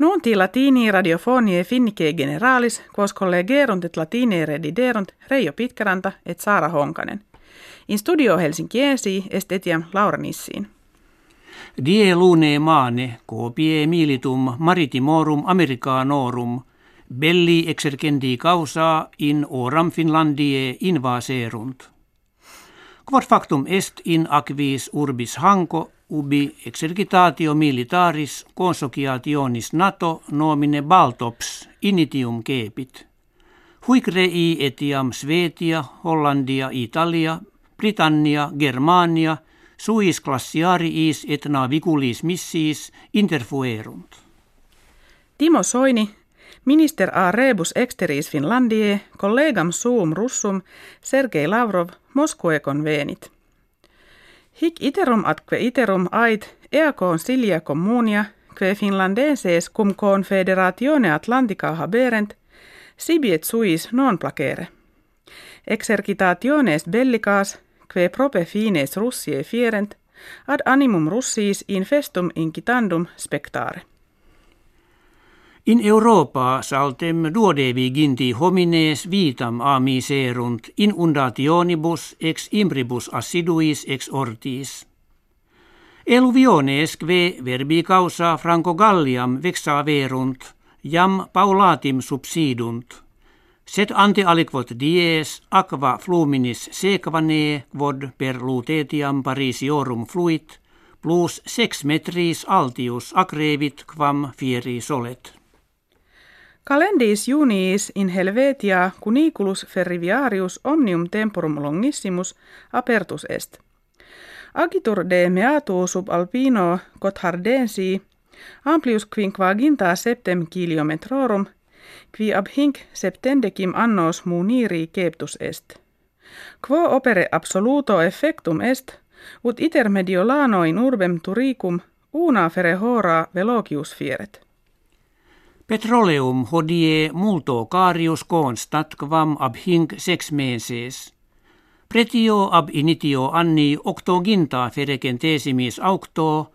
Nunti latini radiofonie finnike generalis, quos collegerunt et latine rediderunt Reijo Pitkäranta et Saara Honkanen. In studio Helsinkiesi est etiam Laura Nissiin. Die lune maane, copie militum maritimorum americanorum, belli exercendi causa in oram Finlandie invaserunt. Quod factum est in aquis urbis hanco ubi exercitatio militaris consociationis NATO nomine Baltops initium kepit. Huic rei etiam Svetia, Hollandia, Italia, Britannia, Germania, suis classiariis et naviculis missiis interfuerunt. Timo Soini, minister a rebus exteris Finlandie, collegam suum russum, Sergei Lavrov, Moskue convenit. Hic iterum atque iterum ait eacoon silia communia, que finlandenses cum confederatione Atlantica haberent, sibiet suis non placere. Exercitationes bellicas, que prope fines russie fierent, ad animum russis infestum incitandum spectare. In Europa saltem duodevi ginti homines vitam amiserunt inundationibus ex imbribus assiduis ex ortis. Eluviones kve verbi causa Franco Galliam vexaverunt, jam paulatim subsidunt. Set ante aliquot dies aqua fluminis sequane quod per lutetiam parisiorum fluit, plus sex metris altius acrevit quam fieri solet. Calendis juniis in Helvetia cuniculus ferriviarius omnium temporum longissimus apertus est. Agitur de meatu sub alpino Gothardensi amplius quinquaginta septem kilometrorum qui ab hinc septendecim annos muniri keptus est. Quo opere absoluto effectum est, ut iter mediolano in urbem turicum una fere hora velocius fieret. Petroleum hodie multo carius constat quam ab hinc sex meses. Pretio ab initio anni octoginta ferecentesimis aucto,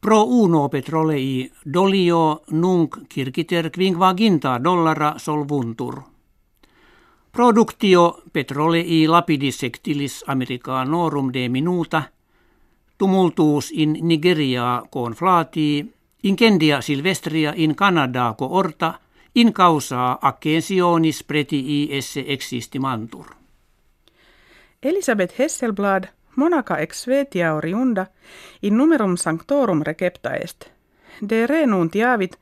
pro uno petrolei dolio nunc circiter quinquaginta dollara solvuntur. Productio petrolei lapidis sectilis americanorum de minuta, tumultuus in Nigeria conflatii, Incendia silvestria in Canada orta in causa accensionis pretii esse existimantur. Elisabeth Hesselblad, monaca ex Svetia oriunda, in numerum sanctorum recepta est. De renuntiavit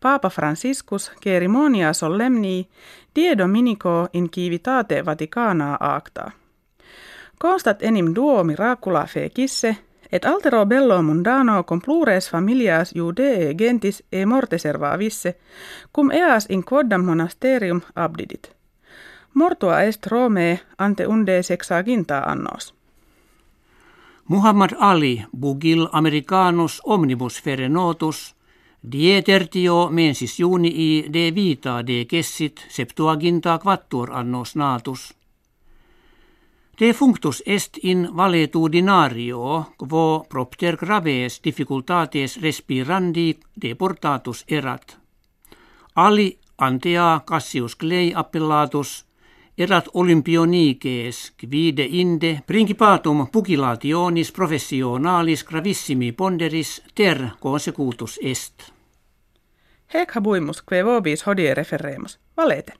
Papa Franciscus cerimonia solemnii die dominico in civitate Vaticana acta. Constat enim duo miracula fecisse et altero bello mundano cum plures familias Judee gentis e morte servavisse, cum eas in quoddam monasterium abdidit. Mortua est Rome ante unde sexaginta annos. Muhammad Ali bugil americanus omnibus fere notus, die tertio mensis junii de vita de kessit septuaginta quattuor annos natus – De functus est in valetudinario, quo propter graves difficultates respirandi deportatus erat. Ali antea Cassius Clay appellatus erat olympionices quide inde principatum pugilationis professionalis gravissimi ponderis ter consecutus est. Hec habuimus, que vobis hodie referemus. Valete.